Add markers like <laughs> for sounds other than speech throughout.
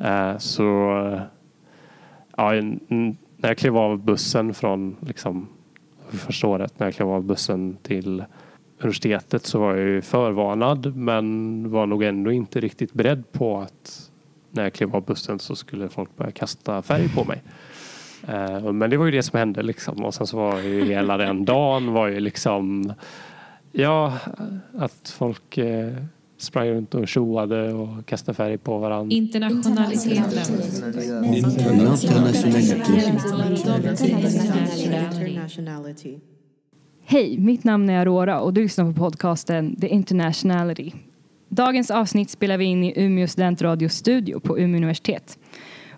Eh, så eh, ja, när jag klev av bussen från liksom, första året, när jag klev av bussen till universitetet så var jag ju förvarnad men var nog ändå inte riktigt beredd på att när jag klev av bussen så skulle folk börja kasta färg på mig. Eh, men det var ju det som hände liksom och sen så var ju hela den dagen var ju liksom ja, att folk sprang runt och tjoade och kastade färg på varandra. Internationaliteten. Internationality. Hej, mitt namn är Aurora och du lyssnar på podcasten The Internationality. Dagens avsnitt spelar vi in i Umeå studentradios studio på Umeå universitet.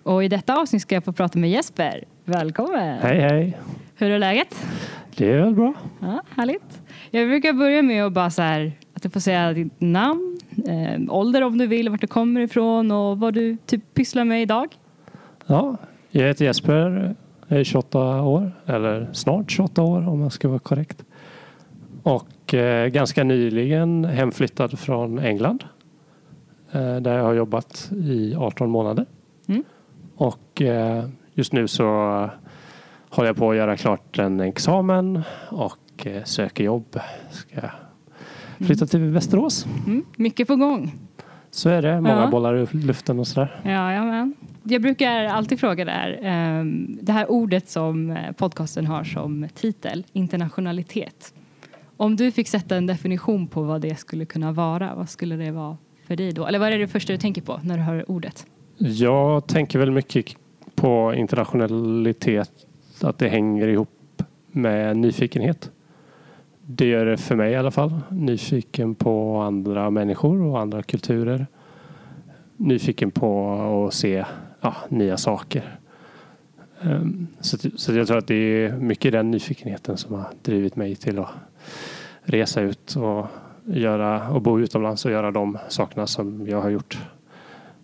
Och i detta avsnitt ska jag få prata med Jesper. Välkommen! Hej hej! Hur är läget? Det är väl bra. Ja, härligt. Jag brukar börja med att bara så här, att du får säga ditt namn, eh, ålder om du vill, vart du kommer ifrån och vad du typ pysslar med idag. Ja, jag heter Jesper, jag är 28 år, eller snart 28 år om jag ska vara korrekt. Och eh, ganska nyligen hemflyttad från England. Eh, där jag har jobbat i 18 månader. Mm. Och eh, just nu så håller jag på att göra klart en examen och eh, söker jobb. Ska flytta till Västerås. Mm, mycket på gång. Så är det. Många Ja. bollar i luften och sådär. Ja, ja, men. Jag brukar alltid fråga där, ehm, det här ordet som eh, podcasten har som titel, internationalitet. Om du fick sätta en definition på vad det skulle kunna vara, vad skulle det vara för dig då? Eller vad är det första du tänker på när du hör ordet? Jag tänker väl mycket på internationalitet, att det hänger ihop med nyfikenhet. Det gör det för mig i alla fall. Nyfiken på andra människor och andra kulturer. Nyfiken på att se ja, nya saker. Ehm, så, så jag tror att det är mycket den nyfikenheten som har drivit mig till att resa ut och, göra, och bo utomlands och göra de sakerna som jag har gjort.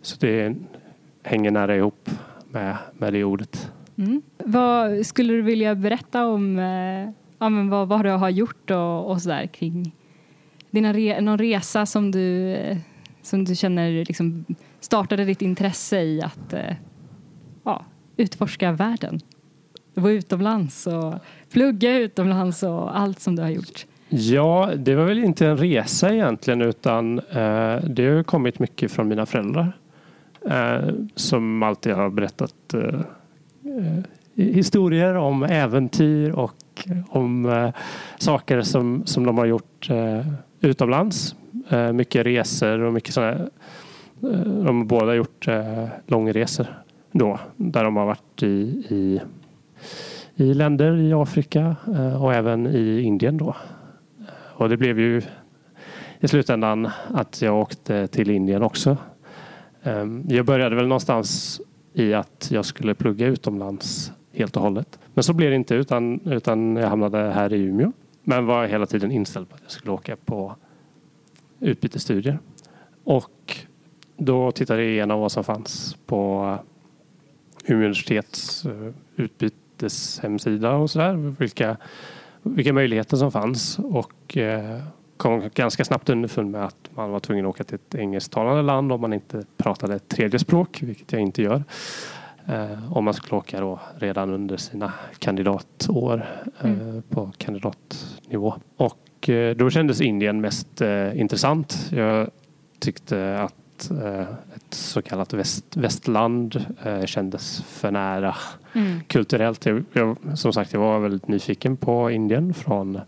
Så det hänger nära ihop med, med det ordet. Mm. Vad skulle du vilja berätta om eh, ja, men vad, vad du har gjort och, och sådär kring dina re, någon resa som du, eh, som du känner liksom startade ditt intresse i att eh, ja, utforska världen? Vara utomlands och plugga utomlands och allt som du har gjort. Ja, det var väl inte en resa egentligen utan eh, det har kommit mycket från mina föräldrar. Eh, som alltid har berättat eh, eh historier om äventyr och om eh, saker som, som de har gjort eh, utomlands. Eh, mycket resor och mycket sådana. Eh, de har båda gjort eh, långresor då där de har varit i, i, i länder i Afrika eh, och även i Indien då. Eh, och det blev ju i slutändan att jag åkte till Indien också. Ehm, jag började väl någonstans i att jag skulle plugga utomlands helt och hållet. Men så blev det inte utan, utan jag hamnade här i Umeå. Men var hela tiden inställd på att jag skulle åka på utbytesstudier. Och då tittade jag igenom vad som fanns på Umeå universitets eh, utbyteshemsida och sådär. Vilka, vilka möjligheter som fanns och eh, kom ganska snabbt underfund med att man var tvungen att åka till ett engelsktalande land om man inte pratade ett tredje språk, vilket jag inte gör. Eh, om man skulle åka då redan under sina kandidatår eh, på kandidatnivå. Och eh, då kändes Indien mest intressant. Jag tyckte att ett så kallat väst, västland eh, kändes för nära Mm. kulturellt. Jag, jag, som sagt, jag var väldigt nyfiken på Indien från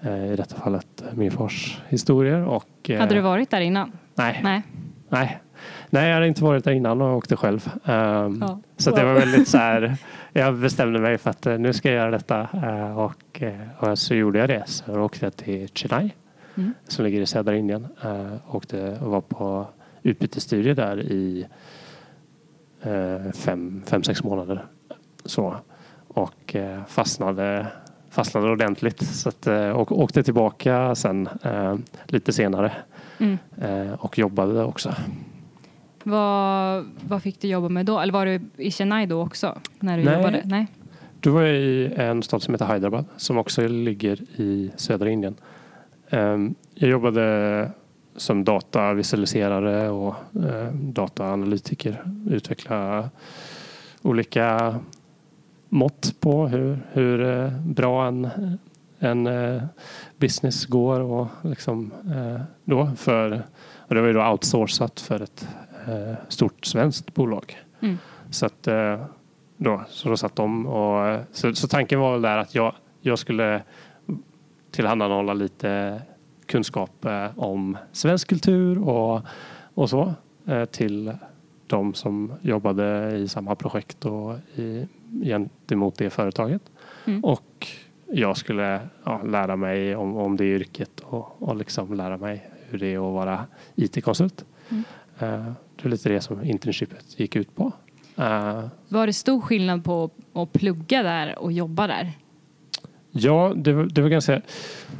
eh, i detta fallet min fars historier. Och, eh, Hade du varit där innan? Nej, Nej. nej. Nej, jag hade inte varit där innan och åkte själv. Ehm, Ja. Så att det var väldigt så här. <laughs> Jag bestämde mig för att eh, nu ska jag göra detta eh, och, eh, och så gjorde jag det. Så jag åkte till Chennai Mm. som ligger i södra Indien. Eh, åkte och var på utbytesstudier där i fem, fem, sex månader. Så. Och fastnade, fastnade ordentligt. Så att, och åkte tillbaka sen eh, lite senare Mm. eh, och jobbade också. Vad, vad fick du jobba med då? Eller var du i Chennai då också? När du Nej. jobbade? Nej. Då var jag i en stad som heter Hyderabad som också ligger i södra Indien. Ehm, Jag jobbade som datavisualiserare och eh, dataanalytiker utveckla olika mått på hur, hur eh, bra en, en eh, business går och liksom då för och det var ju då outsourcat för ett stort svenskt bolag. Mm. Så att eh, då, så då satt de och eh, så, så tanken var väl där att jag, jag skulle tillhandahålla lite kunskap eh, om svensk kultur och, och så eh, till de som jobbade i samma projekt och i, gentemot det företaget. Mm. Och jag skulle ja, lära mig om, om det yrket och, och liksom lära mig hur det är att vara IT-konsult. Mm. Eh, det är lite det som internshipet gick ut på. Eh, Var det stor skillnad på att plugga där och jobba där? Ja, det var, det var ganska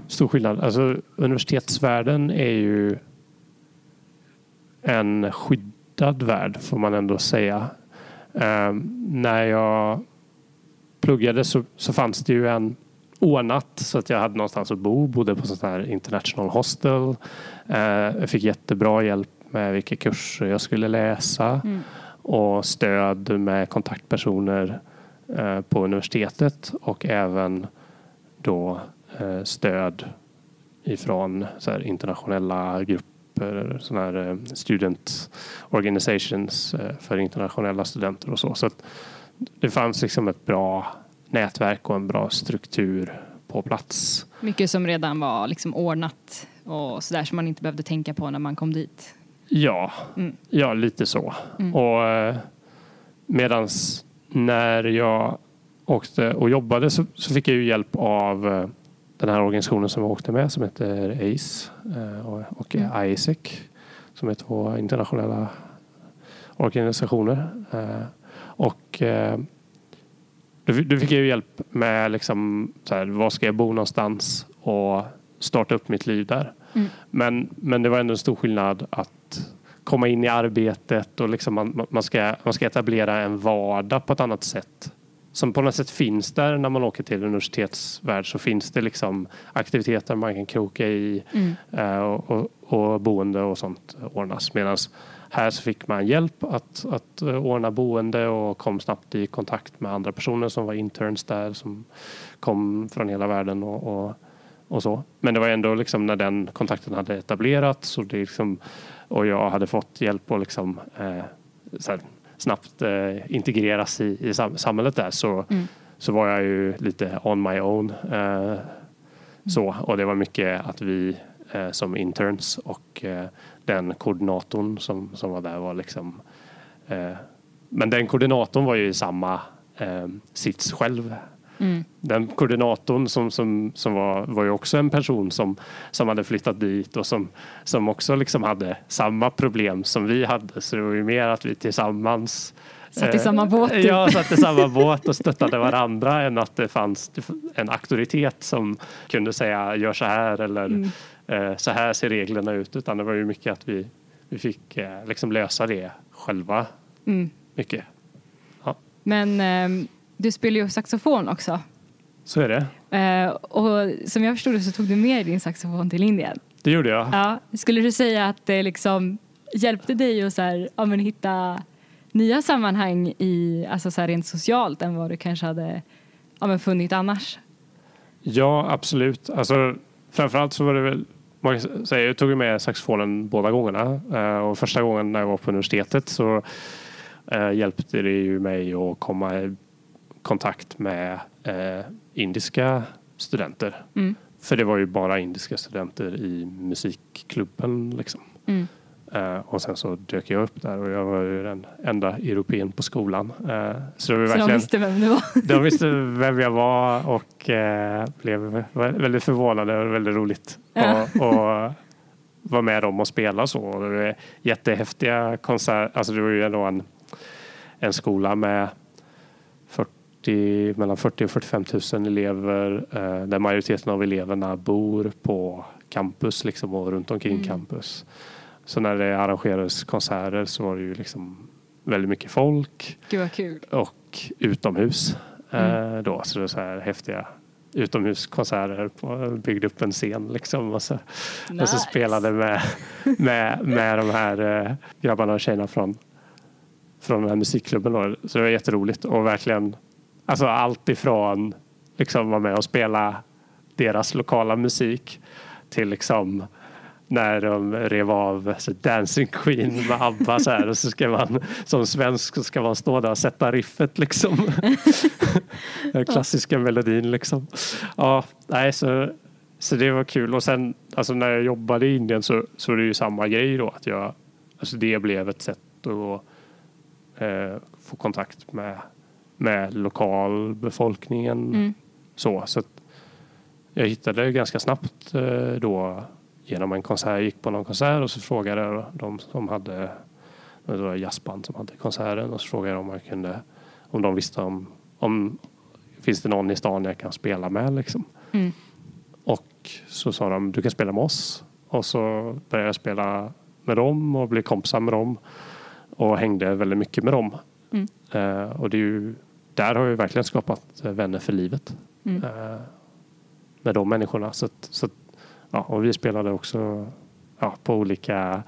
stor skillnad. Alltså, universitetsvärlden är ju en skyddad värld får man ändå säga. Ehm, när jag pluggade så, så fanns det ju en ordnat så att jag hade någonstans att bo. Bodde på sånt här international hostel. Eh, jag fick jättebra hjälp med vilka kurser jag skulle läsa Mm. och stöd med kontaktpersoner eh, på universitetet och även då eh, stöd ifrån så internationella grupper, såna här eh, student organizations för internationella studenter och så. Så det fanns liksom ett bra nätverk och en bra struktur på plats. Mycket som redan var liksom ordnat och sådär som man inte behövde tänka på när man kom dit. Ja, Mm. ja lite så. Mm. Och eh, medans när jag åkte och jobbade så, så fick jag ju hjälp av eh, den här organisationen som jag åkte med som heter ACE eh, och, Mm. ISEC som är två internationella organisationer. Och då fick jag ju hjälp med liksom, så här, var ska jag bo någonstans och starta upp mitt liv där. Mm. Men, men det var ändå en stor skillnad att komma in i arbetet och liksom man, man, ska, man ska etablera en vardag på ett annat sätt. Som på något sätt finns där när man åker till universitetsvärld så finns det liksom aktiviteter man kan kroka i Mm. eh, och, och, och boende och sånt ordnas. Medan här så fick man hjälp att, att eh, ordna boende och kom snabbt i kontakt med andra personer som var interns där som kom från hela världen och, och, och så. Men det var ändå liksom när den kontakten hade etablerats och, det liksom, och jag hade fått hjälp att liksom, eh, snabbt eh, integreras i, i sam- samhället där så, Mm. så var jag ju lite on my own. Eh, så, och det var mycket att vi eh, som interns och eh, den koordinatorn som, som var där var liksom eh, men den koordinatorn var ju i samma eh, sits själv. Mm. Den koordinatorn som, som, som var, var ju också en person som, som hade flyttat dit och som, som också liksom hade samma problem som vi hade. Så det var ju mer att vi tillsammans Satt i eh, samma båt. typ. Ja, satt i samma båt och stöttade varandra än att det fanns en auktoritet som kunde säga gör så här eller Mm. eh, så här ser reglerna ut. Utan det var ju mycket att vi, vi fick eh, liksom lösa det själva. Mm. Mycket. Men ehm, du spelar ju saxofon också. Så är det. Eh, och som jag förstod det så tog du med din saxofon till Indien. Det gjorde jag. Ja, skulle du säga att det liksom hjälpte dig att så här, ja, men hitta nya sammanhang i, alltså så här rent socialt än vad du kanske hade ja, men funnit annars? Ja, absolut. Alltså, framförallt så var det väl man kan säga, jag tog med saxofonen båda gångerna. Eh, och första gången när jag var på universitetet så eh, hjälpte det ju mig att komma kontakt med eh, indiska studenter. Mm. För det var ju bara indiska studenter i musikklubben. Liksom. Mm. Eh, och sen så dök jag upp där och jag var ju den enda europeen på skolan. Eh, så Så de visste vem du var? <laughs> de visste vem jag var och eh, blev väldigt förvånade och väldigt roligt Ja. att att vara med dem och spela så. Och Det var jättehäftiga konserter. Alltså det var ju ändå en, en skola med 40, mellan 40 och 45 000 elever eh, där majoriteten av eleverna bor på campus liksom, och runt omkring Mm. campus. Så när det arrangerades konserter så var det ju liksom väldigt mycket folk och utomhus. Mm. Eh, då, så det är så här häftiga utomhuskonserter. På, byggde upp en scen liksom. Och så, Nice. och så spelade med, med, med de här eh, grabbarna och tjejerna från, från den här musikklubben. Då. Så det var jätteroligt och verkligen alltså allt ifrån liksom vara med och spela deras lokala musik till liksom när de rev av så Dancing Queen med ABBA så här och så ska man som svensk ska man stå där och sätta riffet liksom. <laughs> Den klassiska melodin liksom. Ja, nej så, så det var kul och sen alltså när jag jobbade i Indien så, så är det ju samma grej då att jag alltså det blev ett sätt att eh, få kontakt med, med lokalbefolkningen Mm. så, så jag hittade ganska snabbt eh, då genom en konsert. Jag gick på någon konsert och så frågade jag de som hade det var jazzband som hade konserten och så frågade jag om jag kunde om de visste om, om finns det någon i stan jag kan spela med liksom. Mm. Och så sa de du kan spela med oss och så började jag spela med dem och blev kompisar med dem och hängde väldigt mycket med dem. Mm. Eh, och det är ju, där har jag verkligen skapat eh, vänner för livet Mm. eh, med de människorna. Så, så ja, och vi spelade också ja, på olika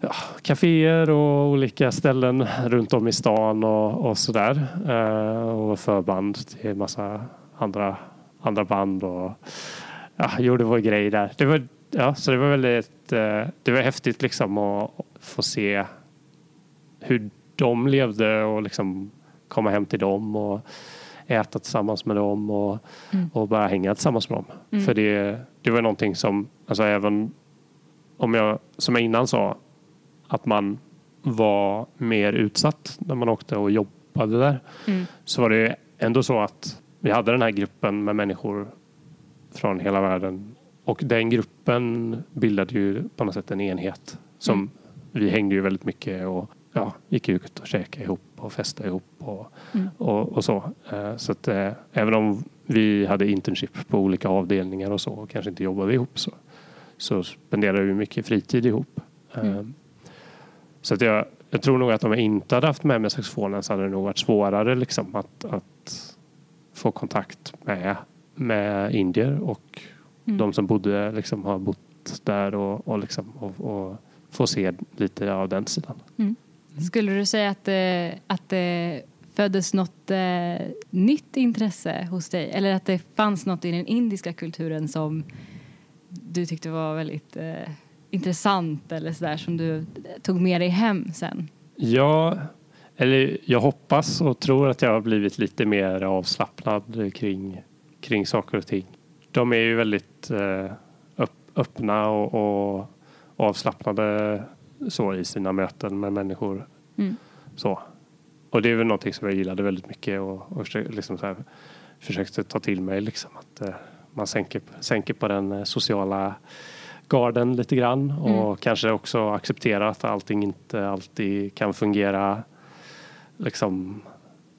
ja, kaféer och olika ställen runt om i stan och, och sådär. Eh, och förband till massa andra, andra band och ja, gjorde vår grej där. Det var, ja, så det var väldigt det var häftigt liksom att få se hur de levde och liksom komma hem till dem och äta tillsammans med dem och, Mm. och bara hänga tillsammans med dem. Mm. För det, det var någonting som, alltså även om jag, som jag innan sa, att man var mer utsatt när man åkte och jobbade där. Mm. Så var det ändå så att vi hade den här gruppen med människor från hela världen. Och den gruppen bildade ju på något sätt en enhet. Som Mm. vi hängde ju väldigt mycket och ja, gick ut och käkade ihop och festade ihop och, Mm. och, och så. Eh, Så att eh, även om vi hade internship på olika avdelningar och så och kanske inte jobbade ihop så, så spenderade vi mycket fritid ihop. Eh, Mm. Så att jag, jag tror nog att om jag inte hade haft med mig saxofonen så hade det nog varit svårare liksom att, att få kontakt med, med indier och Mm. de som bodde liksom har bott där och, och, liksom, och, och få se lite av den sidan. Skulle du säga att det, att det föddes något eh, nytt intresse hos dig? Eller att det fanns något i den indiska kulturen som du tyckte var väldigt eh, intressant eller sådär som du tog med dig hem sen? Ja, eller jag hoppas och tror att jag har blivit lite mer avslappnad kring, kring saker och ting. De är ju väldigt eh, öppna och, och avslappnade så i sina möten med människor. Mm. Så. Och det är väl någonting som jag gillade väldigt mycket och, och försökte, liksom så här, försökte ta till mig. Liksom, att eh, man sänker, sänker på den eh, sociala garden lite grann och Mm. kanske också acceptera att allting inte alltid kan fungera. Liksom,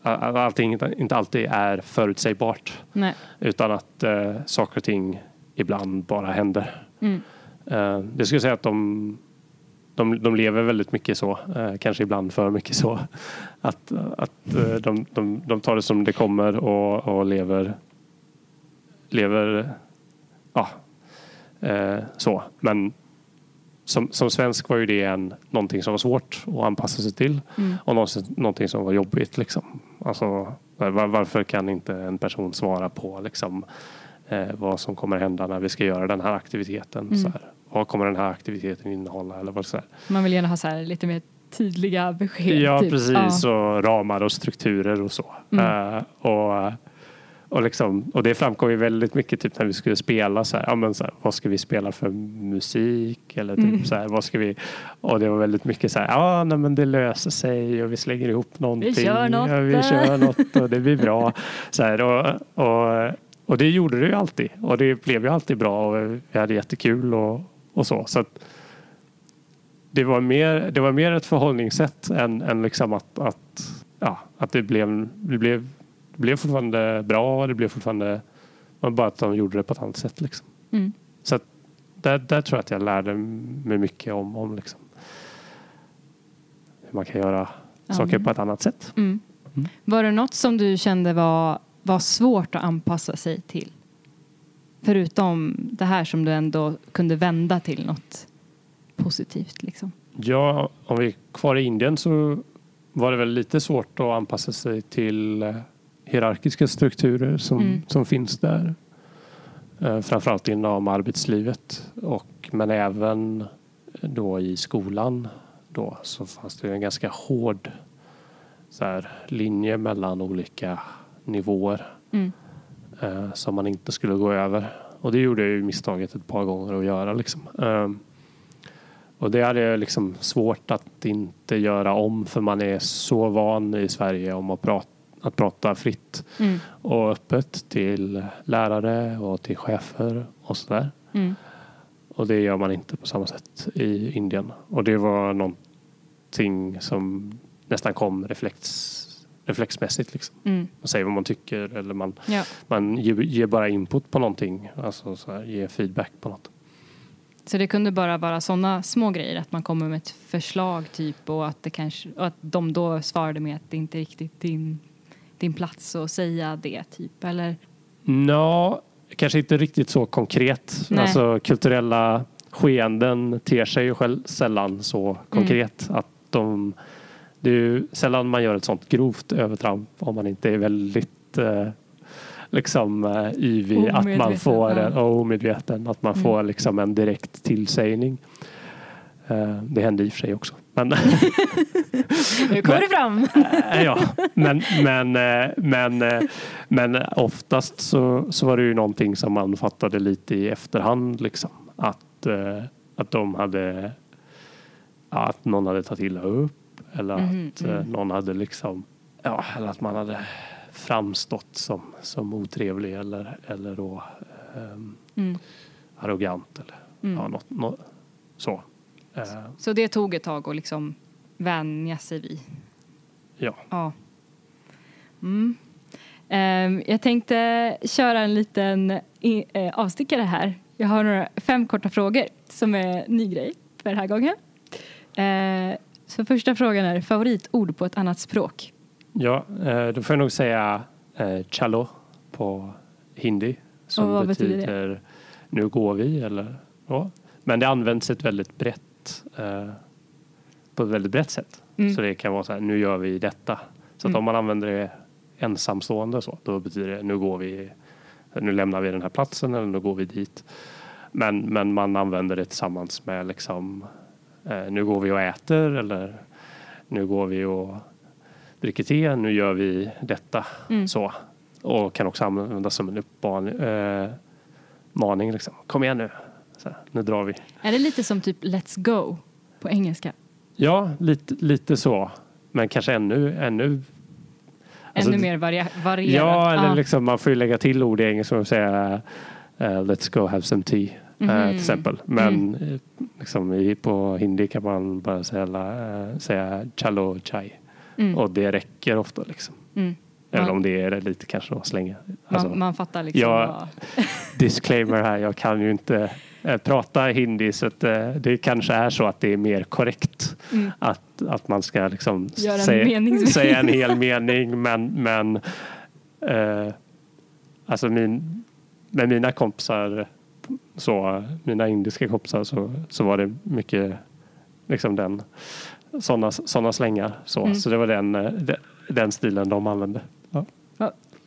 allting inte- alltid är förutsägbart Nej. utan att eh, saker och ting ibland bara händer. Mm. Eh, det skulle säga att de, de, de lever väldigt mycket så, eh, kanske ibland för mycket så. Att, att eh, de, de, de tar det som det kommer och, och lever, lever ja, eh, så. Men som, som svensk var ju det en, någonting som var svårt att anpassa sig till Mm. och någonting, som var jobbigt. Liksom. Alltså, var, varför kan inte en person svara på liksom, eh, vad som kommer hända när vi ska göra den här aktiviteten? Mm. Så här. Vad kommer den här aktiviteten innehålla? Eller vad så här. Man vill gärna ha så här lite mer tydliga besked. Ja, typ. precis. Ja. Och ramar och strukturer och så. Mm. Eh, och, och, liksom, och det framkom ju väldigt mycket typ när vi skulle spela. Så här, ja, men så här, vad ska vi spela för musik? Eller typ Mm. så här, vad ska vi... Och det var väldigt mycket så här, ja nej, men det löser sig och vi slänger ihop någonting. kör något. Ja, vi kör något och det blir bra. <laughs> Så här, och, och, och det gjorde det ju alltid. Och det blev ju alltid bra och vi hade jättekul och, och så. så det var mer, det var mer ett förhållningssätt än, än liksom att, att, ja, att det, blev, det, blev, det blev fortfarande bra. Det blev fortfarande men bara att de gjorde det på ett annat sätt. Liksom. Mm. Så att där, där tror jag att jag lärde mig mycket om, om liksom, hur man kan göra Ja, saker men- på ett annat sätt. Mm. Mm. Var det något som du kände var var svårt att anpassa sig till? Förutom det här som du ändå kunde vända till något positivt. Liksom. Ja, om vi är kvar i Indien så var det väl lite svårt att anpassa sig till eh, hierarkiska strukturer som, Mm. som finns där. Eh, Framförallt inom arbetslivet och men även då i skolan då så fanns det en ganska hård så här, linje mellan olika nivåer Mm. Eh, som man inte skulle gå över. Och det gjorde jag ju misstaget ett par gånger att göra. Liksom. Ehm, och det hade jag liksom svårt att inte göra om för man är så van i Sverige om att prata, att prata fritt Mm. och öppet till lärare och till chefer och sådär. Mm. Och det gör man inte på samma sätt i Indien. Och det var någonting som nästan kom reflex, reflexmässigt. Liksom. Mm. Man säger vad man tycker eller man Ja. man ger, ger bara input på någonting. Alltså så här, ger feedback på något. Så det kunde bara vara sådana små grejer, att man kommer med ett förslag typ och att, det kanske, att de då svarade med att det inte är riktigt din, din plats att säga det typ, eller? Nå, kanske inte riktigt så konkret. Nej. Alltså kulturella skeenden ter sig ju själv sällan så konkret. Att de, det är ju sällan man gör ett sånt grovt övertramp om man inte är väldigt eh, liksom eh, yvig. Att man får ja. en, och omedveten. Att man Mm. får liksom en direkt tillsägning. Eh, det hände i och för sig också. Men <laughs> <laughs> Nu kommer det fram! <laughs> Ja, men, men, eh, men, eh, men oftast så, så var det ju någonting som man fattade lite i efterhand. Liksom. Att, eh, att de hade ja, att någon hade tagit illa upp eller Mhm, att eh, mm. någon hade liksom ja, eller att man hade framstått som, som otrevlig eller, eller då ehm, Mm. arrogant eller Mm. ja, något, något så. Eh, Så det tog ett tag att liksom vänja sig vid. ja. Ja. Mm. Ehm, jag tänkte köra en liten i, eh, avstickare här. Jag har några, fem korta frågor som är ny grej för den här gången. Så första frågan är favoritord på ett annat språk. Ja, eh, då får jag nog säga eh, chalo på hindi. Som vad betyder betyder nu går vi eller ja. Men det används ett väldigt brett eh, på ett väldigt brett sätt. Mm. Så det kan vara så här, nu gör vi detta. Så Mm. om man använder det ensamstående så, då betyder det nu går vi, nu lämnar vi den här platsen eller nu går vi dit. Men, men man använder det tillsammans med liksom, nu går vi och äter eller nu går vi och dricker te, nu gör vi detta. Mm. Så. Och kan också användas som en uppmaning. Eh, maning liksom. Kom igen nu. Så nu drar vi. Är det lite som typ let's go på engelska? Ja, lite, lite så. Men kanske ännu, ännu Alltså, Ännu mer varia- varierat? Ja, eller Ah. liksom, man får ju lägga till ord i engelska och säga eh, Let's go have some tea. Eh, Mhm. till exempel. Men eh, liksom, på hindi kan man bara säga, säga chalo chai. Mm. Och det räcker ofta. Liksom. Mm. Även Man- om det är lite kanske att slänga. Alltså, man, man fattar liksom. Ja. vad- <laughs> disclaimer här, jag kan ju inte eh, prata hindi så att, eh, det kanske är så att det är mer korrekt Mm. att, att man ska liksom Göra en säga, <laughs> säga en hel mening men, men eh, alltså min, med mina kompisar så, mina indiska kompisar så, så var det mycket liksom den sådana såna slängar så, Mm. så det var den, eh, de- den stilen de använde. Ja.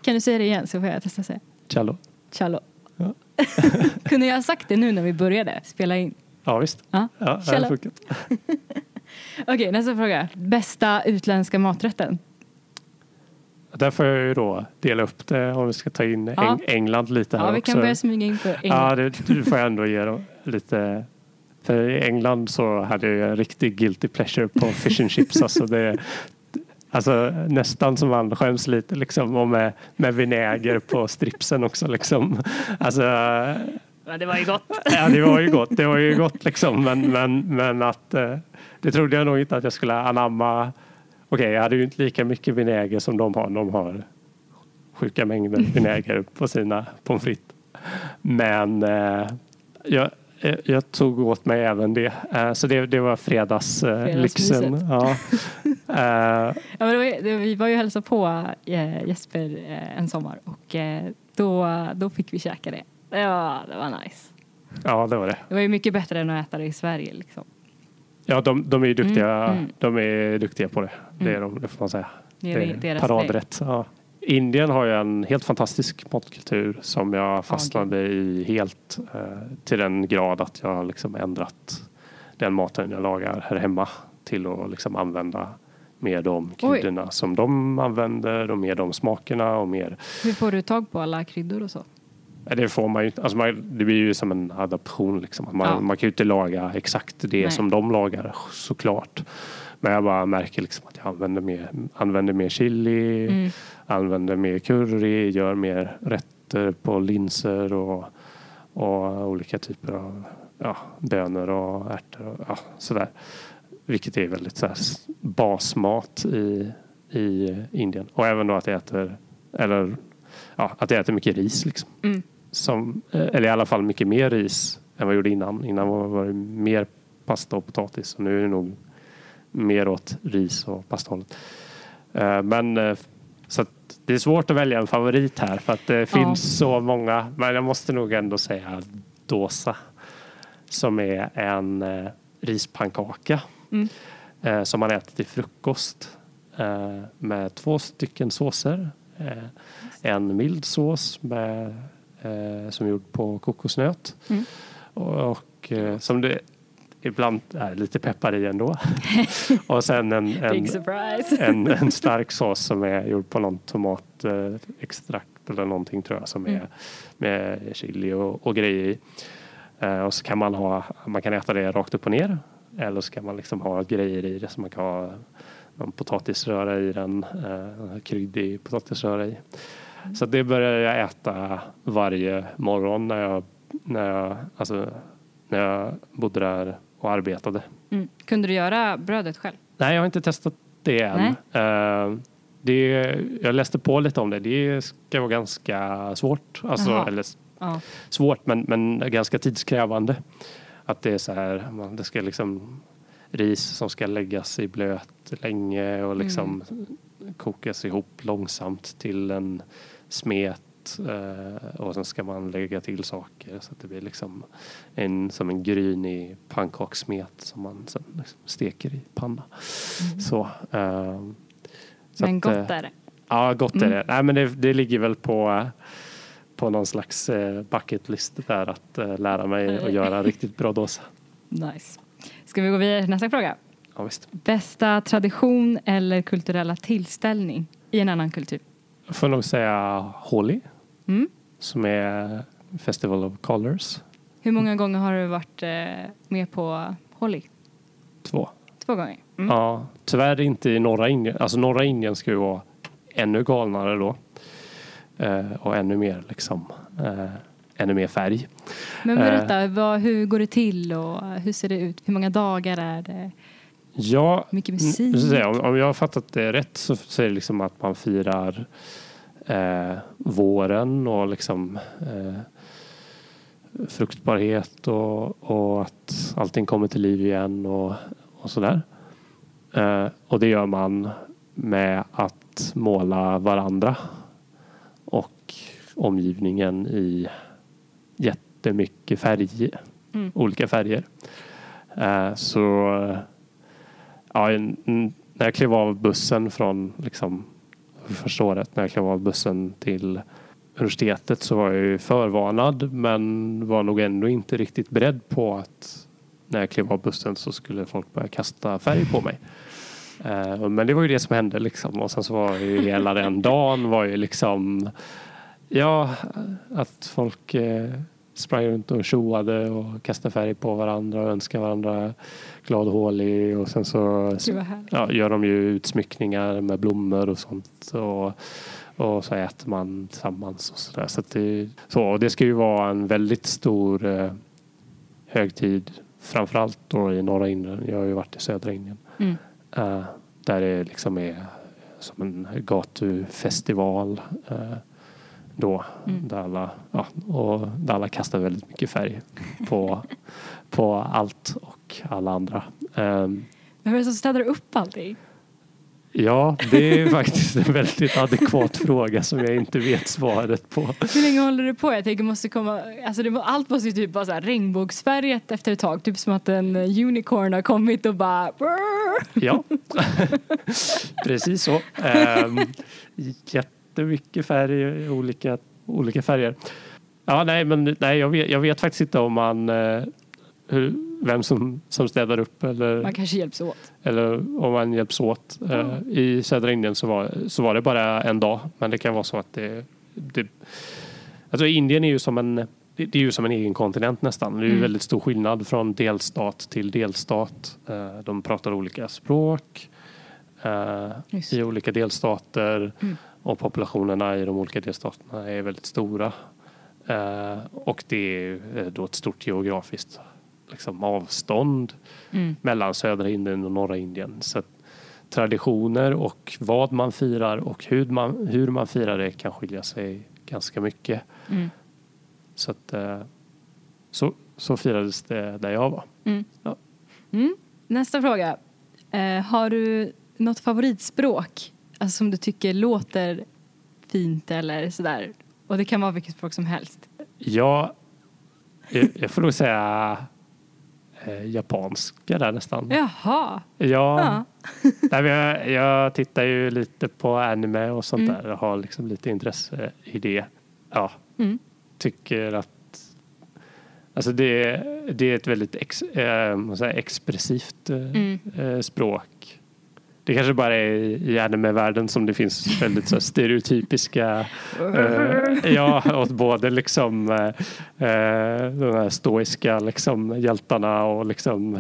Kan du säga det igen så får jag testa säga? Cello. Cello. Ja. <laughs> Kunde jag ha sagt det nu när vi började spela in? Ja visst. Ja. Ja, det funkat. <laughs> Okej, nästa fråga. Bästa utländska maträtten? Där får jag ju då dela upp det om vi ska ta in Ja. Eng- England lite här Ja, vi också. kan börja smyga in på Ja, England. det, du får jag ändå ge dem lite. För i England så hade jag en riktig guilty pleasure på fish and chips. <laughs> Alltså det, alltså nästan som man skäms lite liksom och med, med vinäger på stripsen också liksom. Alltså, Ja, det var ju gott. <laughs> ja, det var ju gott. Det var ju gott liksom. Men, men, men att eh, det trodde jag nog inte att jag skulle anamma. Okej, jag hade ju inte lika mycket vinäger som de har. De har sjuka mängder <laughs> vinäger på sina pommes frites. Men eh, jag, jag, jag tog åt mig även det. Eh, så det, det var fredagslyxen. Ja. <laughs> Eh, Ja, men det var, det, vi var ju och hälsade på eh, Jesper eh, en sommar och eh, då, då fick vi käka det. Ja, det var nice. ja, det var det. Det var ju mycket bättre än att äta det i Sverige. Liksom. Ja, de, de är ju duktiga, Mm, mm. De är duktiga på det. Det är Mm. de, det får man säga. Det är Det paradrätt. Ja. Indien har ju en helt fantastisk matkultur som jag fastnade i helt eh, till den grad att jag har liksom ändrat den maten jag lagar här hemma till att liksom använda mer de Oj. kryddorna som de använder och mer de smakerna och mer Hur får du tag på alla kryddor och så? Det får man ju. Alltså man, det blir ju som en adaption. Liksom. Man, Ja. man kan ju inte laga exakt det Nej. som de lagar såklart. Men jag bara märker liksom att jag använder mer, använder mer chili, Mm. använder mer curry, gör mer rätter på linser och, och olika typer av ja, bönor och ärtor och ja, sådär. Vilket är väldigt så här, basmat i, i Indien. Och även då att jag äter, eller ja, att jag äter mycket ris liksom. Mm. Som, eh, eller i alla fall mycket mer ris än vad jag gjorde innan. Innan var det mer pasta och potatis. Och nu är det nog mer åt ris och pastahållet. Eh, Men eh, så det är svårt att välja en favorit här för att det finns så många. Men jag måste nog ändå säga dosa. Som är en rispannkaka. Mm. Som man äter till frukost. Med två stycken såser. En mild sås med, eh, som är gjord på kokosnöt. Mm. Och, och eh, som det ibland är lite peppar i ändå. <laughs> och sen en, en, en, en stark sås som är gjord på någon tomatextrakt extrakt eller någonting tror jag som är Mm. med chili och, och grejer i. Eh, och så kan man ha, man kan äta det rakt upp och ner. Eller så kan man liksom ha grejer i det som man kan ha någon potatisröra i den, eh, kryddig potatisröra i. Så det börjar jag äta varje morgon när jag, när jag, alltså, när jag bodde där och arbetade. Mm. Kunde du göra brödet själv? Nej, jag har inte testat det än. Eh, det, jag läste på lite om det. Det ska vara ganska svårt. Alltså, eller Ja. svårt, men, men ganska tidskrävande. Att det är så här, man, det ska liksom ris som ska läggas i blöt länge och liksom kokas ihop långsamt till en smet eh, och sen ska man lägga till saker så att det blir liksom en, som en grynig pannkakssmet som man sen liksom steker i panna. Så, eh, så Men gott eh, är det. Ja, gott är Mm. det. Nej, men det, det ligger väl på, på någon slags eh, bucket list där att eh, lära mig att göra riktigt bra <laughs> dosa. Nice. Ska vi gå vidare till nästa fråga? Ja. Bästa tradition eller kulturella tillställning i en annan kultur? Får nog säga Holi Mm. som är Festival of Colors Hur många gånger har du varit eh, med på Holi? 2. Två gånger? Mm. Ja, tyvärr inte i norra Indien. Alltså norra Indien ska ju vara ännu galnare då. Eh, och ännu mer liksom eh, ännu mer färg. Men Eh. berätta, vad, hur går det till och hur ser det ut? Hur många dagar är det? Ja, Mycket Mm, musik? säga, om, om jag har fattat det rätt så, så är det liksom att man firar eh, våren och liksom eh, fruktbarhet och, och att allting kommer till liv igen och, och sådär. Eh, och det gör man med att måla varandra och omgivningen i jättemycket färger, Mm. olika färger. Eh, så ja, när jag klev av bussen från liksom, första året, när jag klev av bussen till universitetet så var jag ju förvarnad men var nog ändå inte riktigt beredd på att när jag klev av bussen så skulle folk börja kasta färg på mig. Eh, men det var ju det som hände liksom och sen så var ju hela den dagen var ju liksom ja, att folk eh, sprang runt och tjoade och kastade färg på varandra och önskade varandra glad och hålig och sen så ja, gör de ju utsmyckningar med blommor och sånt. Och, och så äter man tillsammans och sådär. Så, det, så det ska ju vara en väldigt stor eh, högtid. Framförallt då i norra Indien. Jag har ju varit i södra Indien. Mm. Eh, där det liksom är som en gatufestival. eh, då. Där, alla, ja, och där alla kastar väldigt mycket färg på, <laughs> på allt och alla andra. Ehm, Vem är det som städar upp allting? ja, det är faktiskt en väldigt adekvat <laughs> fråga som jag inte vet svaret på. Hur länge håller det på? Jag tänker måste komma, alltså det, allt måste ju typ vara så här regnbågsfärgat efter ett tag. Typ som att en unicorn har kommit och bara. Ja, <laughs> precis så. Um, jättemycket färg, olika, olika färger. Ja, nej, men nej, jag, vet, jag vet faktiskt inte om man eh, hur, vem som, som städar upp eller, Man kanske hjälps åt. eller om man hjälps åt. Eh, I södra Indien så var, så var det bara en dag, men det kan vara så att det, det Alltså Indien är ju som en det det är ju som en egen kontinent nästan. Det är ju Mm. väldigt stor skillnad från delstat till delstat. Eh, De pratar olika språk eh, i olika delstater Mm. Och populationerna i de olika delstaterna är väldigt stora. Eh, Och det är eh, då ett stort geografiskt liksom, avstånd Mm. mellan södra Indien och norra Indien. Så traditioner och vad man firar och hur man, hur man firar det kan skilja sig ganska mycket. Mm. Så, att, eh, så, så firades det där jag var. Mm. Nästa fråga. Eh, har du något favoritspråk alltså som du tycker låter fint eller sådär? Och det kan vara vilket språk som helst. Jag, jag, jag får nog säga eh, japanska där nästan. Jaha. Ja, Ja. <laughs> Nej, jag, jag tittar ju lite på anime och sånt Mm. där och har liksom lite intresse i det. Ja, Mm. tycker att Alltså det, det är ett väldigt ex, eh, expressivt eh, Mm. eh, språk. Det kanske bara är i, anime-världen som det finns väldigt så stereotypiska eh, ja, åt både liksom eh, eh, de här stoiska liksom, hjältarna och liksom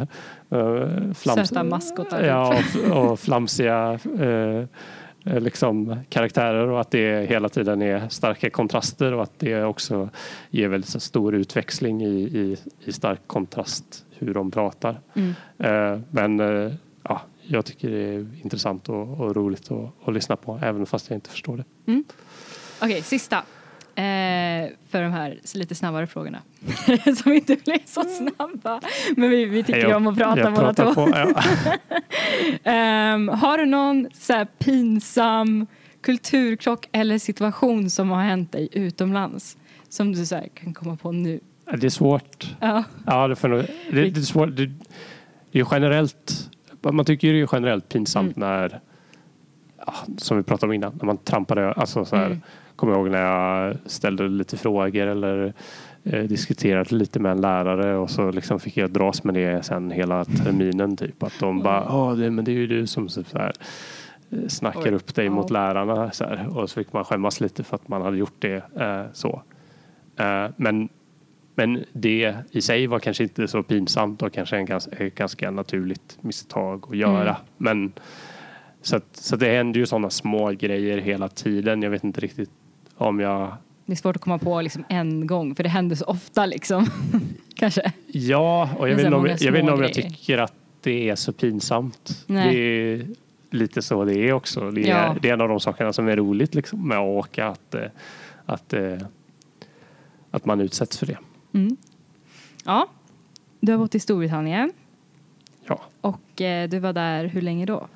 eh, Söta maskotar, typ. Ja, och, och flamsiga eh, liksom karaktärer och att det hela tiden är starka kontraster och att det också ger väldigt stor utväxling i, i, i stark kontrast hur de pratar. Mm. Eh, men eh, ja, jag tycker det är intressant och, och roligt att, att lyssna på även fast jag inte förstår det. Okej, sista. Eh, för de här lite snabbare frågorna. <laughs> som inte blir så snabba. Men vi, vi tycker ju om att prata jag båda två. På, ja. <laughs> Ehm, har du någon så här pinsam kulturkrock eller situation som har hänt dig utomlands? Som du så här kan komma på nu? Det är svårt. Ja. Ja, det, nog, det, det är svårt. Det, det är ju generellt, man tycker det är generellt pinsamt när, ja, som vi pratade om innan, när man trampar ö- alltså så här, Mm. Kommer jag ihåg när jag ställde lite frågor eller eh, diskuterade lite med en lärare och så liksom fick jag dras med det sen hela terminen. Typ. Att de bara, ja det, men det är ju du som så här, eh, snackar Oj. upp dig Ja. mot lärarna. Så här. Och så fick man skämmas lite för att man hade gjort det eh, så. Eh, men men det i sig var kanske inte så pinsamt och kanske en ganska, ganska naturligt misstag att göra. Mm. Men så, att, så att det händer ju sådana små grejer hela tiden. Jag vet inte riktigt om jag... Det är svårt att komma på liksom en gång för det händer så ofta liksom. <laughs> Kanske. Ja, och jag vet inte om, jag, jag, vet om jag tycker att det är så pinsamt. Nej. Det är lite så det är också. Det är, Ja. det är en av de sakerna som är roligt liksom, med att åka. Att, eh, att, eh, att man utsätts för det. Mm. Ja, du har bott i Storbritannien Ja. och eh, du var där hur länge då?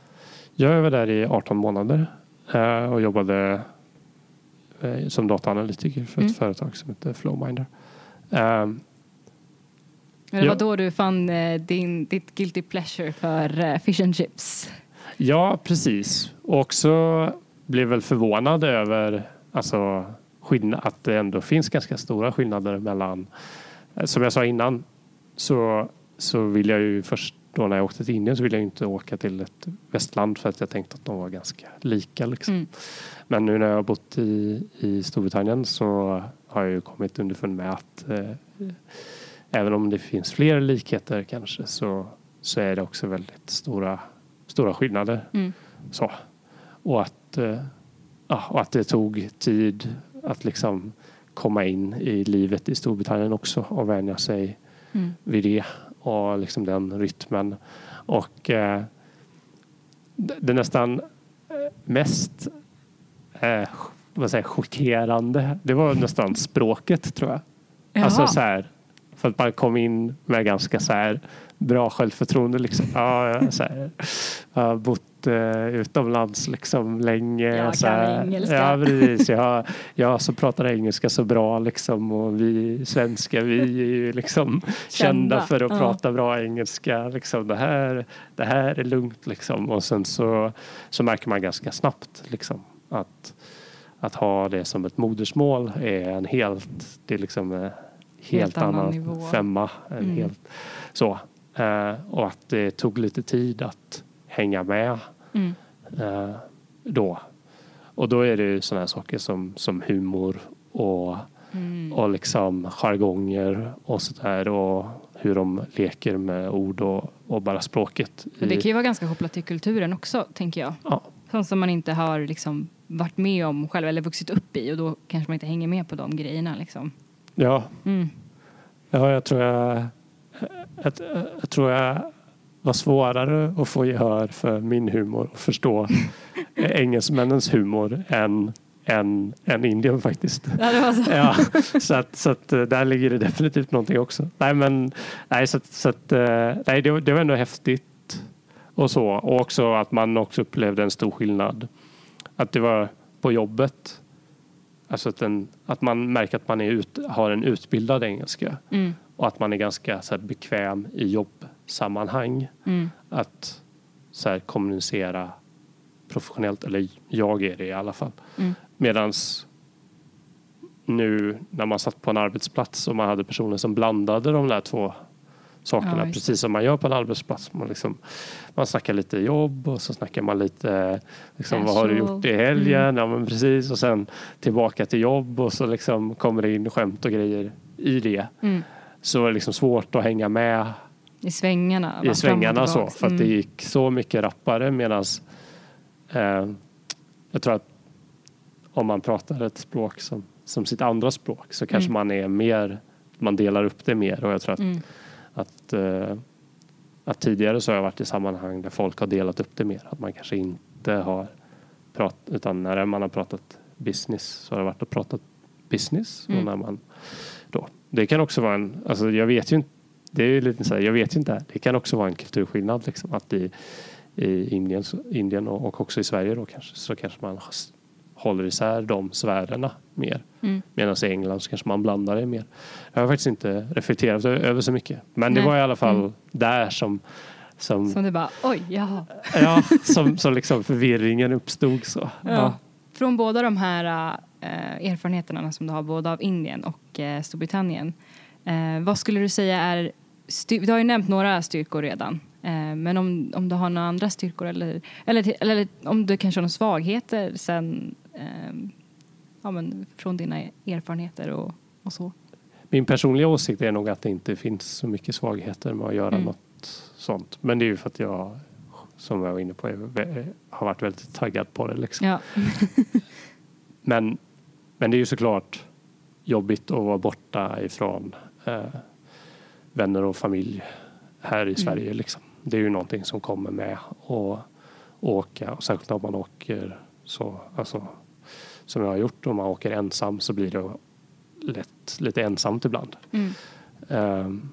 Jag var där i 18 månader eh, och jobbade eh, som dataanalytiker för ett Mm. företag som heter Flowminder. Um, Men det Ja. var då du fann eh, din, ditt guilty pleasure för eh, fish and chips. ja, precis. Och också blev väl förvånad över alltså, skillnad, att det ändå finns ganska stora skillnader mellan, eh, som jag sa innan, så, så vill jag ju först då när jag åkte till Indien så ville jag inte åka till ett västland för att jag tänkte att de var ganska lika. Liksom. Mm. Men nu när jag har bott i, i Storbritannien så har jag ju kommit underfund med att eh, även om det finns fler likheter kanske så, så är det också väldigt stora, stora skillnader. Mm. Så. Och, att, eh, ja, och att det tog tid att liksom komma in i livet i Storbritannien också och vänja sig Mm. vid det och liksom den rytmen. Och eh, det nästan eh, mest eh, vad säger, chockerande. Det var nästan språket tror jag. Jaha. Alltså så här, för att man kom in med ganska så här bra självförtroende. Liksom. Ja, jag, så här, jag har bott eh, utomlands liksom länge. Jag så kan engelska. Ja, precis. Jag, jag som pratar engelska så bra liksom, och vi svenskar vi är ju liksom kända, för att ja. prata bra engelska. Liksom. Det, här, det här är lugnt liksom. Och sen så, så märker man ganska snabbt liksom, att att ha det som ett modersmål är en helt, det är liksom en helt, Helt annan annan nivå. femma. En Mm. helt, så. Eh, och att det tog lite tid att hänga med Mm. eh, då. Och då är det ju sådana här saker som, som humor och, Mm. och liksom jargonger och sådär och hur de leker med ord och, och bara språket. Men det i- kan ju vara ganska kopplat till kulturen också, tänker jag. ja, Sånt som man inte har liksom varit med om själv eller vuxit upp i och då kanske man inte hänger med på de grejerna. Liksom. ja, Mm. Ja, jag tror jag, jag, jag tror jag var svårare att få gehör för min humor och förstå <laughs> engelsmännens humor än, än, än Indien faktiskt. Ja, så. <laughs> Ja, så att, så att eh, där ligger det definitivt någonting också. Nej, men nej, så så att, eh, nej, det, det var ändå häftigt och så. Och också att man också upplevde en stor skillnad. Att det var på jobbet. Alltså att, den, att man märker att man är ut, har en utbildad engelska Mm. och att man är ganska så här, bekväm i jobbsammanhang. Mm. Att så här, kommunicera professionellt, eller jag är det i alla fall. Mm. Medans nu när man satt på en arbetsplats och man hade personer som blandade de där två sakerna Ja, precis som man gör på en arbetsplats. Man, liksom, man snackar lite jobb och så snackar man lite liksom, vad har du gjort i helgen? Mm. Ja, men precis. Och sen tillbaka till jobb och så liksom kommer det in skämt och grejer i det. Mm. Så det liksom svårt att hänga med I svängarna. i svängarna så. För att det Mm. gick så mycket rappare medan eh, jag tror att om man pratar ett språk som, som sitt andra språk så kanske Mm. man är mer, man delar upp det mer och jag tror att, Mm. att, eh, att tidigare så har jag varit i sammanhang där folk har delat upp det mer. Att man kanske inte har pratat, utan när man har pratat business så har det varit att prata business. Mm. Och när man, då. Det kan också vara en, alltså jag vet ju inte det är ju lite så här, jag vet inte. Det kan också vara en kulturskillnad liksom, att i, i Indien, Indien och, och också i Sverige då kanske så kanske man håller isär de sfärerna mer. Mm. Medan i England så kanske man blandar det mer. Jag har faktiskt inte reflekterat över så mycket. Men det Nej. var i alla fall Mm. där som, som, Som du bara, oj, jaha. <laughs> ja, som, som liksom förvirringen uppstod. Så. Ja. Från båda de här eh, erfarenheterna som du har, både av Indien och eh, Storbritannien. Eh, vad skulle du säga är, du har ju nämnt några styrkor redan. Eh, men om, om du har några andra styrkor eller, eller, eller om du kanske har några svagheter sen, eh, ja, men från dina erfarenheter och, och så. Min personliga åsikt är nog att det inte finns så mycket svagheter med att göra Mm. något sånt. Men det är ju för att jag, som jag var inne på, är har varit väldigt taggad på det. Liksom. Ja. <laughs> Men, men det är ju såklart jobbigt att vara borta ifrån eh, vänner och familj här i Sverige. Liksom. Det är ju någonting som kommer med att åka. Och särskilt om man åker så, alltså, som jag har gjort, om man åker ensam så blir det lätt lite ensamt ibland. Mm. Ehm,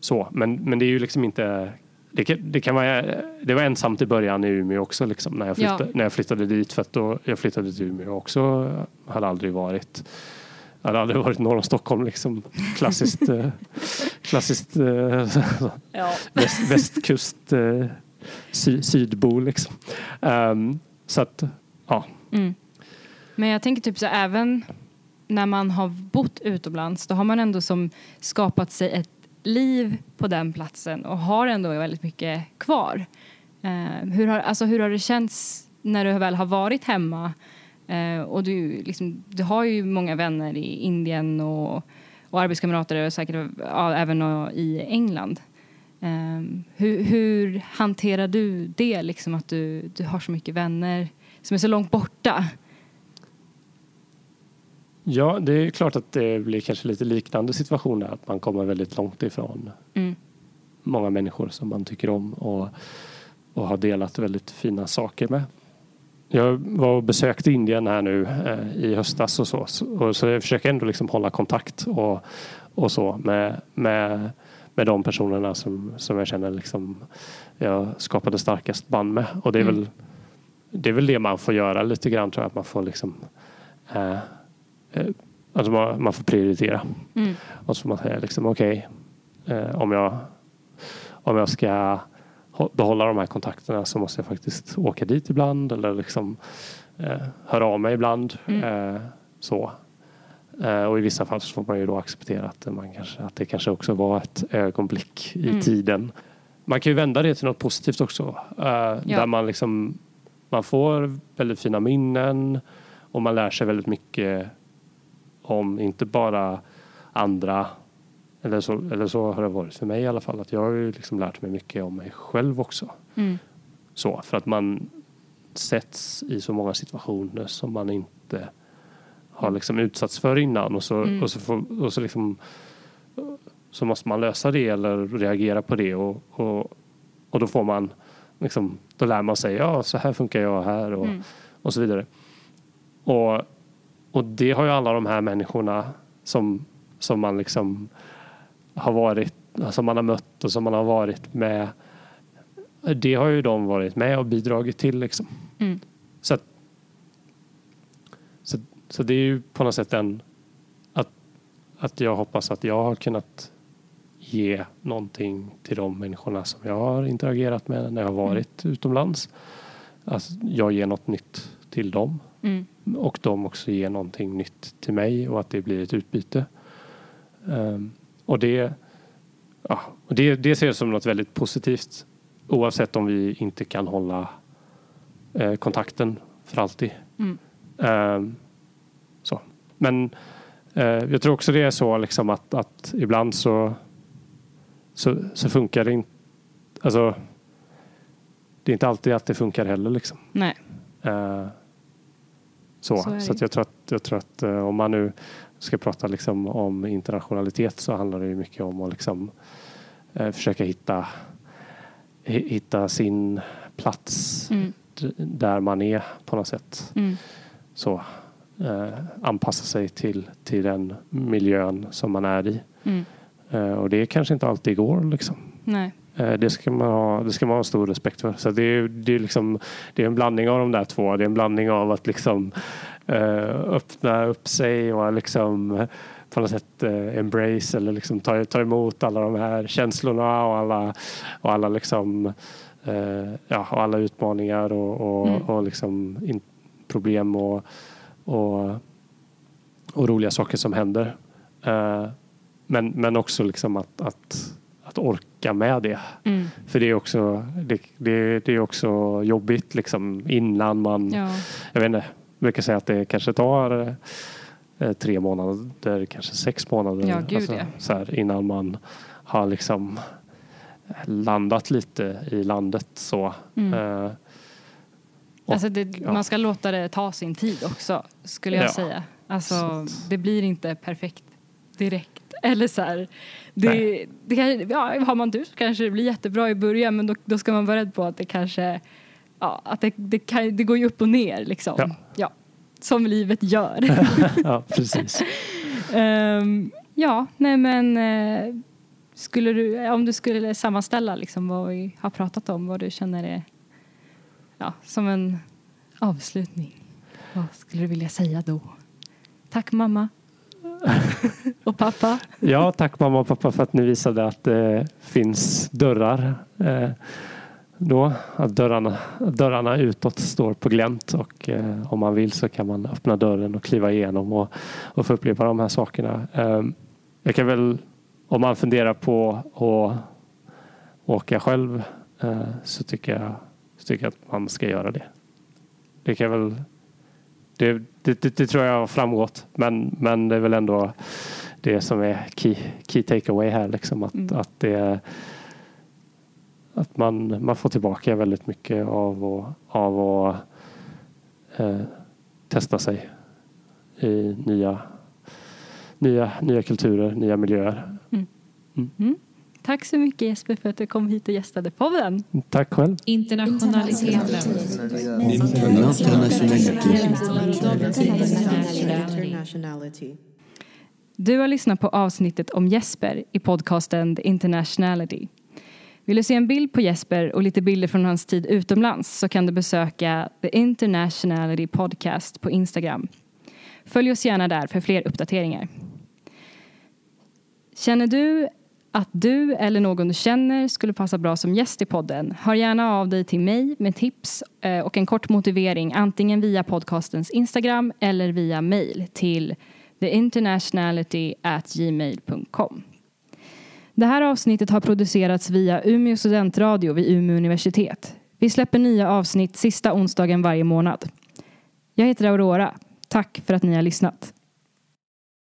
så, men, men det är ju liksom inte det kan, det kan vara, det var ensamt i början i Umeå också liksom, när, jag flyttade, Ja. när jag flyttade dit. För att då, jag flyttade till Umeå också. Hade aldrig varit jag hade aldrig varit norr om Stockholm. Liksom. Klassiskt, <laughs> eh, klassiskt eh, <laughs> Ja. väst, västkust eh, sy, sydbo. Liksom. Ehm, så att, ja. Mm. Men jag tänker typ så även när man har bott utomlands då har man ändå som skapat sig ett liv på den platsen och har ändå väldigt mycket kvar. Eh, hur, har, alltså, hur har det känts när du väl har varit hemma eh, och du, liksom, du har ju många vänner i Indien och, och arbetskamrater och säkert ja, även i England. Eh, hur, hur hanterar du det, liksom, att du, du har så mycket vänner som är så långt borta? ja, det är klart att det blir kanske lite liknande situationer. Att man kommer väldigt långt ifrån Mm. många människor som man tycker om och, och har delat väldigt fina saker med. Jag var och besökte Indien här nu eh, i höstas och så. Så- Och så jag försöker ändå liksom hålla kontakt och, och så med, med, med de personerna som, som jag känner liksom jag skapade starkast band med. Och det är, Mm. väl, det är väl det man får göra lite grann tror jag. Att man får liksom eh, alltså man, man får prioritera. Mm. Och så får man säga liksom okej eh, om, jag, om jag ska behålla de här kontakterna så måste jag faktiskt åka dit ibland eller liksom eh, höra av mig ibland. Mm. Eh, så. Eh, och i vissa fall så får man ju då acceptera att, man kanske, att det kanske också var ett ögonblick i Mm. tiden. Man kan ju vända det till något positivt också. Eh, Där man liksom man får väldigt fina minnen och man lär sig väldigt mycket om inte bara andra eller så, eller så har det varit för mig i alla fall att jag har ju liksom lärt mig mycket om mig själv också. Mm. Så, för att man sätts i så många situationer som man inte har liksom utsatts för innan och så, Mm. och så, får, och så, liksom, så måste man lösa det eller reagera på det och, och, och då får man liksom, då lär man sig ja så här funkar jag här och, Mm. och så vidare. Och, och det har ju alla de här människorna som, som man liksom har varit, som man har mött och som man har varit med. Det har ju de varit med och bidragit till liksom. Mm. Så, att, så, så det är ju på något sätt en att, att jag hoppas att jag har kunnat ge någonting till de människorna som jag har interagerat med när jag har varit utomlands. Alltså, jag ger något nytt till dem Mm. och de också ger någonting nytt till mig och att det blir ett utbyte. Ehm, och det, ja, det, det ser jag som något väldigt positivt oavsett om vi inte kan hålla eh, kontakten för alltid. Mm. Ehm, så. Men eh, jag tror också det är så liksom att, att ibland så, så, så funkar det inte. Alltså, det är inte alltid att det funkar heller. Liksom. Nej. Eh, så Så så, jag tror att, jag tror att eh, om man nu ska prata liksom om internationalitet så handlar det ju mycket om att liksom, eh, försöka hitta, hi- hitta sin plats Mm. där man är på något sätt. Mm. Så, eh, anpassa sig till, till den miljön som man är i. Mm. Eh, och det kanske inte alltid går. Liksom. Nej. Eh, Det ska man ha, det ska man ha stor respekt för. Så det är, det, är liksom, det är en blandning av de där två. Det är en blandning av att liksom, eh, öppna upp sig och liksom, på något sätt eh, embrace eller liksom ta, ta emot alla de här känslorna och alla, och alla, liksom, ja, och alla utmaningar och, och, Mm. och liksom problem och, och, och roliga saker som händer. Men, men också liksom att, att, att orka med det. Mm. För det är också, det, det, det är också jobbigt liksom innan man, Ja. jag vet inte, jag brukar säga att det kanske tar eh, tre månader, kanske sex månader Ja, gud, ja. så här, innan man har liksom landat lite i landet så. Mm. Eh, Och, Alltså det, ja. Man ska låta det ta sin tid också, skulle jag Ja. säga. Alltså, det blir inte perfekt direkt. Eller så här, det, det kan, ja, har man tur så kanske det blir jättebra i början men då, då ska man vara rädd på att det kanske, ja, att det, det, kan, det går ju upp och ner liksom. Ja. Ja, som livet gör. <laughs> ja, precis. <laughs> Ehm, ja, nej men eh, skulle du, om du skulle sammanställa liksom vad vi har pratat om, vad du känner är ja, som en avslutning. Vad skulle du vilja säga då? Tack mamma. <laughs> och pappa. Ja, tack mamma och pappa för att ni visade att det finns dörrar. Eh, då, att dörrarna, dörrarna utåt står på glänt och eh, om man vill så kan man öppna dörren och kliva igenom och, och få uppleva de här sakerna. Eh, jag kan väl, om man funderar på att åka själv eh, så, tycker jag, så tycker jag att man ska göra det. Det kan väl det, det, det, det tror jag har framgått men, men det är väl ändå det som är key, key takeaway här. Liksom, att, Mm. att, det, att man, man får tillbaka väldigt mycket av att, av att eh, testa sig i nya, nya, nya kulturer, nya miljöer. Tack så mycket Jesper för att du kom hit och gästade podden. Tack själv. Internationaliteten. Internationality. Du har lyssnat på avsnittet om Jesper i podcasten The Internationality. Vill du se en bild på Jesper och lite bilder från hans tid utomlands så kan du besöka The Internationality Podcast på Instagram. Följ oss gärna där för fler uppdateringar. Känner du att du eller någon du känner skulle passa bra som gäst i podden, hör gärna av dig till mig med tips eh, och en kort motivering antingen via podcastens Instagram eller via mail till theinternationality@gmail.com. Det här avsnittet har producerats via Umeå studentradio vid Umeå universitet. Vi släpper nya avsnitt sista onsdagen varje månad. Jag heter Aurora. Tack för att ni har lyssnat.